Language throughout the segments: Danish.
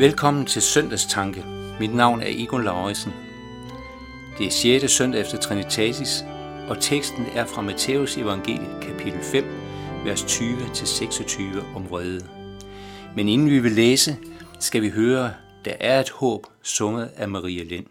Velkommen til Søndagstanke. Mit navn er Egon Lauritsen. Det er 6. søndag efter Trinitatis, og teksten er fra Matthæus evangelie kapitel 5, vers 20-26 om vrede. Men inden vi vil læse, skal vi høre, der er et håb, sunget af Maria Lind.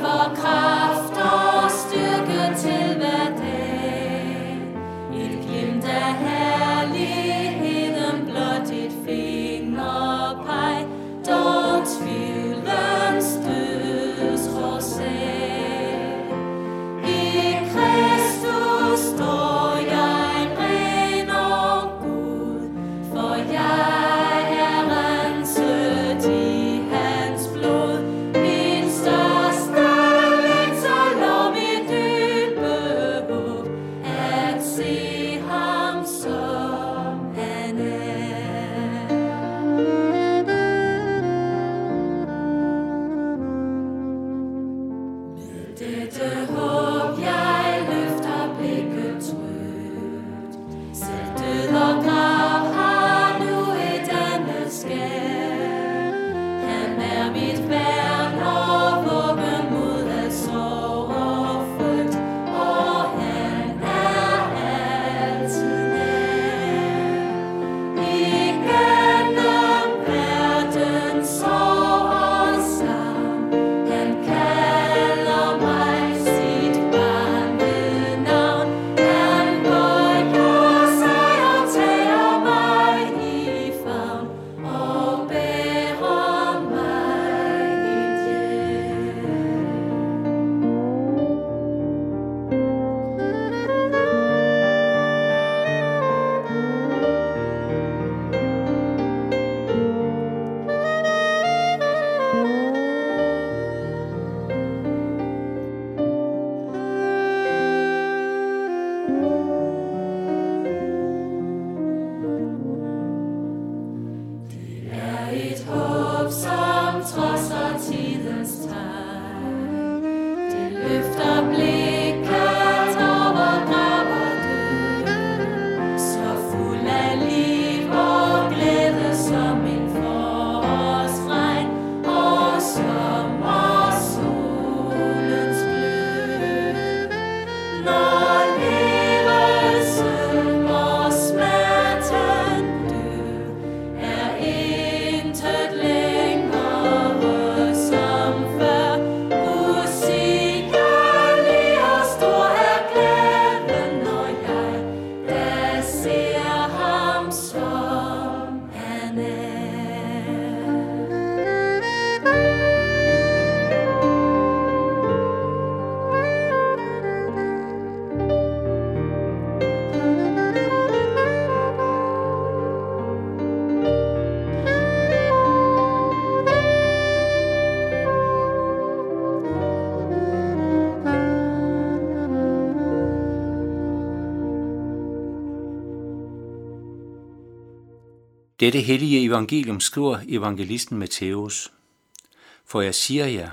Shiva Kai. Dette hellige evangelium skriver evangelisten Matthæus. For jeg siger jer,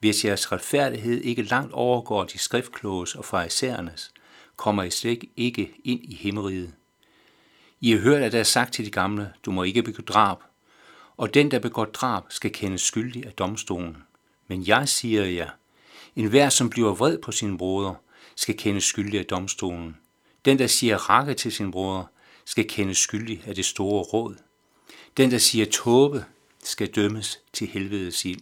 hvis jeres retfærdighed ikke langt overgår de skriftkloges og farisæernes, kommer I slet ikke ind i himmeriget. I har hørt, at der er sagt til de gamle, du må ikke begå drab, og den, der begår drab, skal kendes skyldig af domstolen. Men jeg siger jer, en hver, som bliver vred på sin bror, skal kendes skyldig af domstolen. Den, der siger rakke til sin bror, skal kendes skyldig af det store råd. Den, der siger tåbe, skal dømmes til helvedes ild.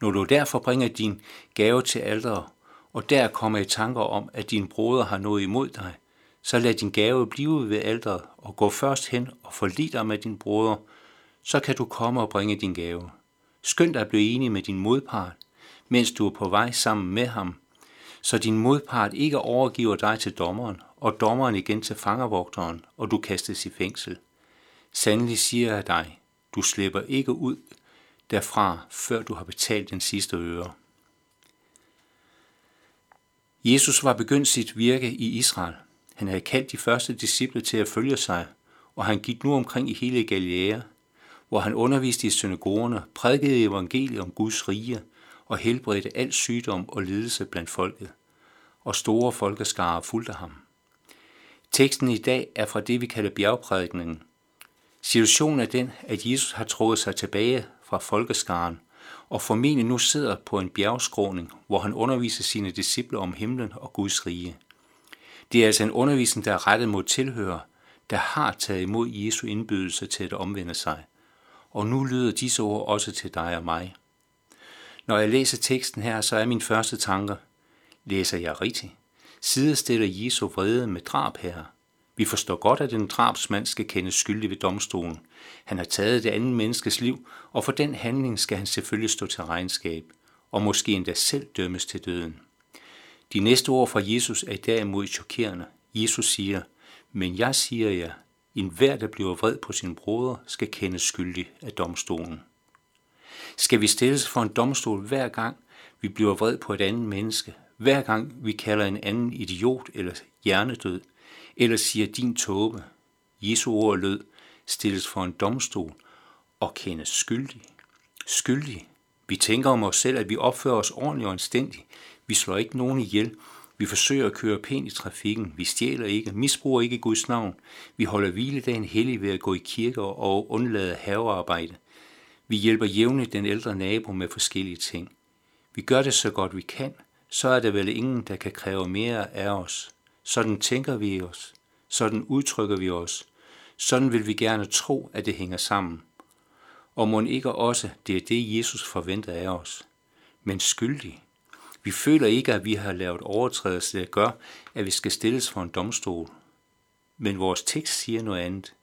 Når du derfor bringer din gave til alderet, og der kommer i tanker om, at din broder har noget imod dig, så lad din gave blive ved alderet og gå først hen og forlig dig med din broder, så kan du komme og bringe din gave. Skynd dig at blive enig med din modpart, mens du er på vej sammen med ham, så din modpart ikke overgiver dig til dommeren, og dommeren igen til fangervogteren, og du kastes i fængsel. Sandelig siger jeg dig, Du slipper ikke ud derfra, før du har betalt den sidste øre. Jesus var begyndt sit virke i Israel. Han havde kaldt de første disciple til at følge sig, og han gik nu omkring i hele Galilea, hvor han underviste i synagogerne, prædikede evangeliet om Guds rige og helbredte al sygdom og lidelse blandt folket. Og store folkeskarer fulgte ham. Teksten i dag er fra det, vi kalder bjergprædikningen. Situationen er den, at Jesus har trukket sig tilbage fra folkeskaren og formentlig nu sidder på en bjergskråning, hvor han underviser sine disciple om himlen og Guds rige. Det er altså en undervisning, der er rettet mod tilhører, der har taget imod Jesu indbydelse til at omvende sig. Og nu lyder disse ord også til dig og mig. Når jeg læser teksten her, så er min første tanker, læser jeg rigtigt? Sidestiller Jesu vrede med drab her? Vi forstår godt, at en drabsmand skal kendes skyldig ved domstolen. Han har taget det andet menneskes liv, og for den handling skal han selvfølgelig stå til regnskab, og måske endda selv dømmes til døden. De næste ord fra Jesus er derimod chokerende. Jesus siger, men jeg siger jer, en hver, der bliver vred på sin bror, skal kendes skyldig af domstolen. Skal vi stilles for en domstol hver gang, vi bliver vred på et andet menneske, hver gang vi kalder en anden idiot eller hjernedød, eller siger din tåbe. Jesu ord lød, stilles for en domstol og kendes skyldig. Skyldig. Vi tænker om os selv, at vi opfører os ordentligt og anstændigt. Vi slår ikke nogen ihjel. Vi forsøger at køre pænt i trafikken. Vi stjæler ikke, misbruger ikke Guds navn. Vi holder hviledagen hellig ved at gå i kirke og undlade havearbejde. Vi hjælper jævnligt den ældre nabo med forskellige ting. Vi gør det så godt vi kan, så er der vel ingen, der kan kræve mere af os. Sådan tænker vi os. Sådan udtrykker vi os. Sådan vil vi gerne tro, at det hænger sammen. Og må ikke også, det er det, Jesus forventer af os. Men skyldig. Vi føler ikke, at vi har lavet overtrædelse, der gør, at vi skal stilles for en domstol. Men vores tekst siger noget andet.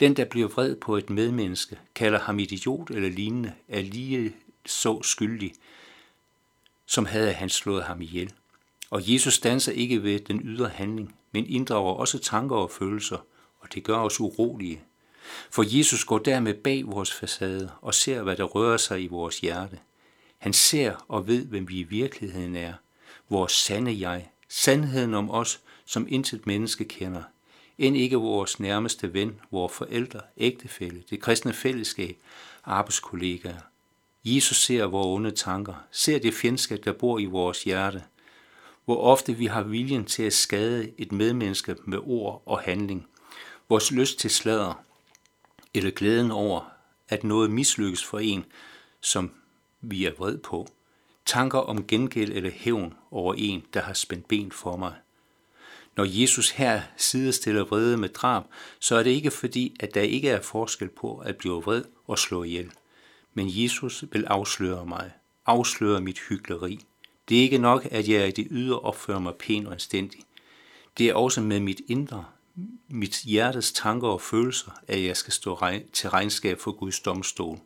Den, der bliver vred på et medmenneske, kalder ham idiot eller lignende, er lige så skyldig, som havde han slået ham ihjel. Og Jesus danser ikke ved den ydre handling, men inddrager også tanker og følelser, og det gør os urolige. For Jesus går dermed bag vores facade og ser, hvad der rører sig i vores hjerte. Han ser og ved, hvem vi i virkeligheden er. Vores sande jeg. Sandheden om os, som intet menneske kender. End ikke vores nærmeste ven, vores forældre, ægtefælle, det kristne fællesskab, arbejdskollegaer. Jesus ser vores onde tanker, ser det fjendskab, der bor i vores hjerte – hvor ofte vi har viljen til at skade et medmenneske med ord og handling, vores lyst til slader, eller glæden over, at noget mislykkes for en, som vi er vred på, tanker om gengæld eller hævn over en, der har spændt ben for mig. Når Jesus her sidestiller vrede med drab, så er det ikke fordi, at der ikke er forskel på at blive vred og slå ihjel. Men Jesus vil afsløre mig, afsløre mit hyggeleri. Det er ikke nok, at jeg i det ydre opfører mig pænt og anstændig. Det er også med mit indre, mit hjertes tanker og følelser, at jeg skal stå til regnskab for Guds domstol.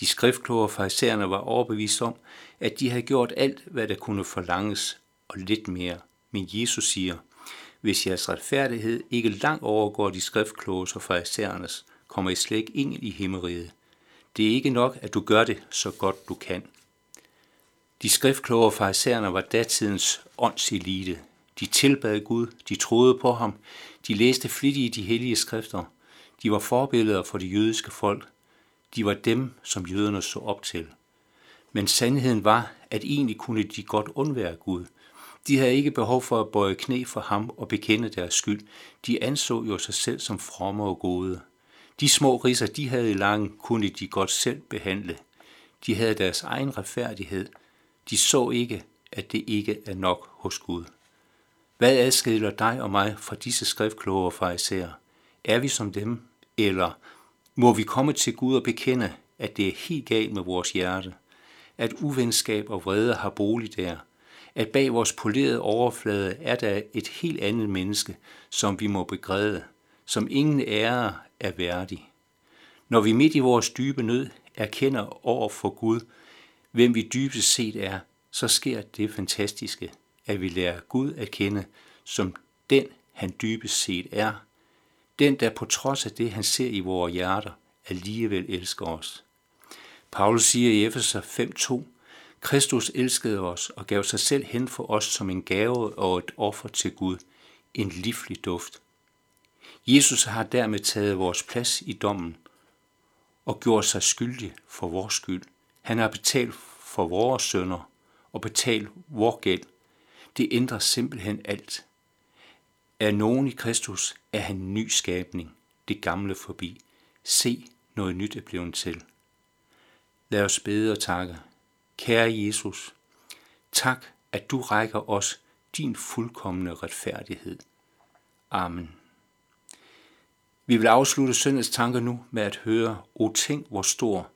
De skriftkloge farisæerne var overbevist om, at de havde gjort alt, hvad der kunne forlanges, og lidt mere. Men Jesus siger, hvis jeres retfærdighed ikke langt overgår de skriftkloge og farisæernes, kommer I slet ikke ind i himmeriget. Det er ikke nok, at du gør det så godt du kan. De skriftkloge farisæerne var datidens åndselite. De tilbad Gud, de troede på ham, de læste flittigt de hellige skrifter. De var forbilleder for det jødiske folk. De var dem, som jøderne så op til. Men sandheden var, at egentlig kunne de godt undvære Gud. De havde ikke behov for at bøje knæ for ham og bekende deres skyld. De anså jo sig selv som fromme og gode. De små riser, de havde i lang, kunne de godt selv behandle. De havde deres egen retfærdighed – de så ikke, at det ikke er nok hos Gud. Hvad adskiller dig og mig fra disse skriftkloge fra især? Er vi som dem, eller må vi komme til Gud og bekende, at det er helt galt med vores hjerte? At uvenskab og vrede har bolig der? At bag vores polerede overflade er der et helt andet menneske, som vi må begræde, som ingen ære er værdig? Når vi midt i vores dybe nød erkender over for Gud, hvem vi dybest set er, så sker det fantastiske, at vi lærer Gud at kende som den, han dybest set er. Den, der på trods af det, han ser i vores hjerter, alligevel elsker os. Paulus siger i Efeser 5.2, Kristus elskede os og gav sig selv hen for os som en gave og et offer til Gud, en livlig duft. Jesus har dermed taget vores plads i dommen og gjort sig skyldig for vores skyld. Han har betalt for vores sønder og betalt vores gæld. Det ændrer simpelthen alt. Er nogen i Kristus, er han en ny skabning, det gamle forbi. Se, noget nyt er blevet til. Lad os bede og takke. Kære Jesus, tak, at du rækker os din fuldkommende retfærdighed. Amen. Vi vil afslutte søndags tanker nu med at høre O tænk hvor stor,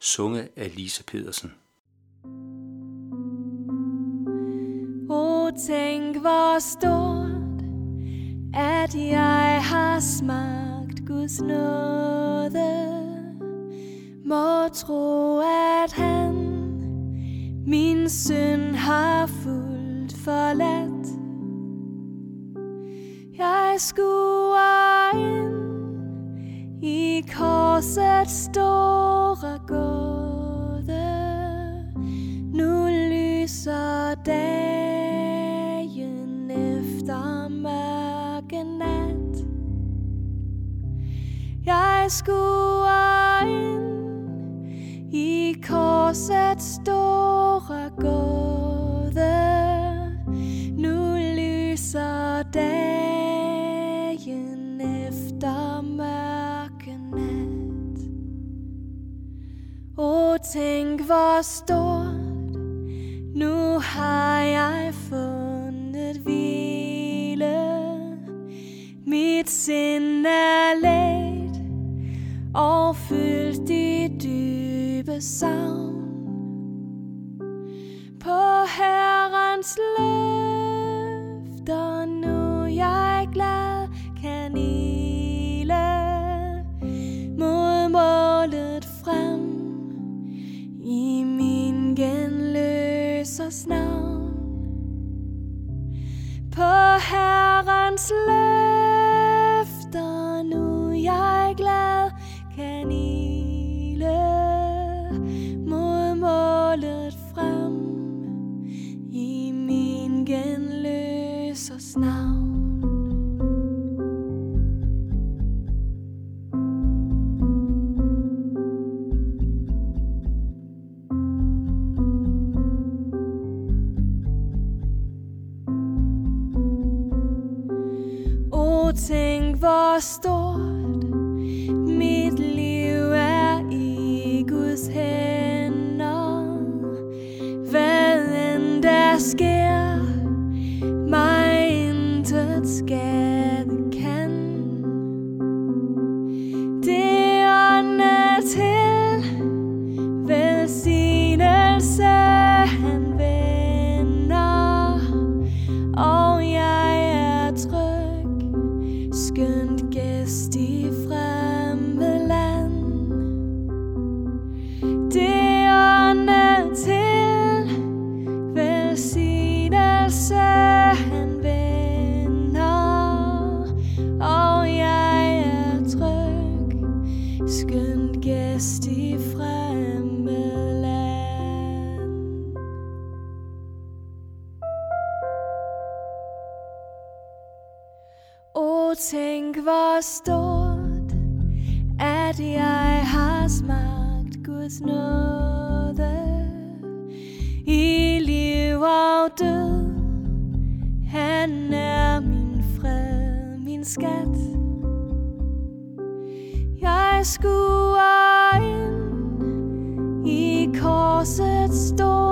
sunget af Lise Pedersen. O tænk hvor stort, at jeg har smagt Guds nåde. Må tro, at han min synd har fuldt forladt. Jeg skuer i korsets store gåde. Nu lyser dagen efter mørke nat. Jeg skuer ind i korsets store hvor stort, nu har jeg fundet hvile. Mit sind er let og fyldt i dybe savn. På Herrens løb målet frem i min genløsers navn. O tænk hvor stor O tænk hvor stort, at jeg har smagt Guds nåde i liv og død. Han er min fred, min skat. Jeg skuer ind i korsets store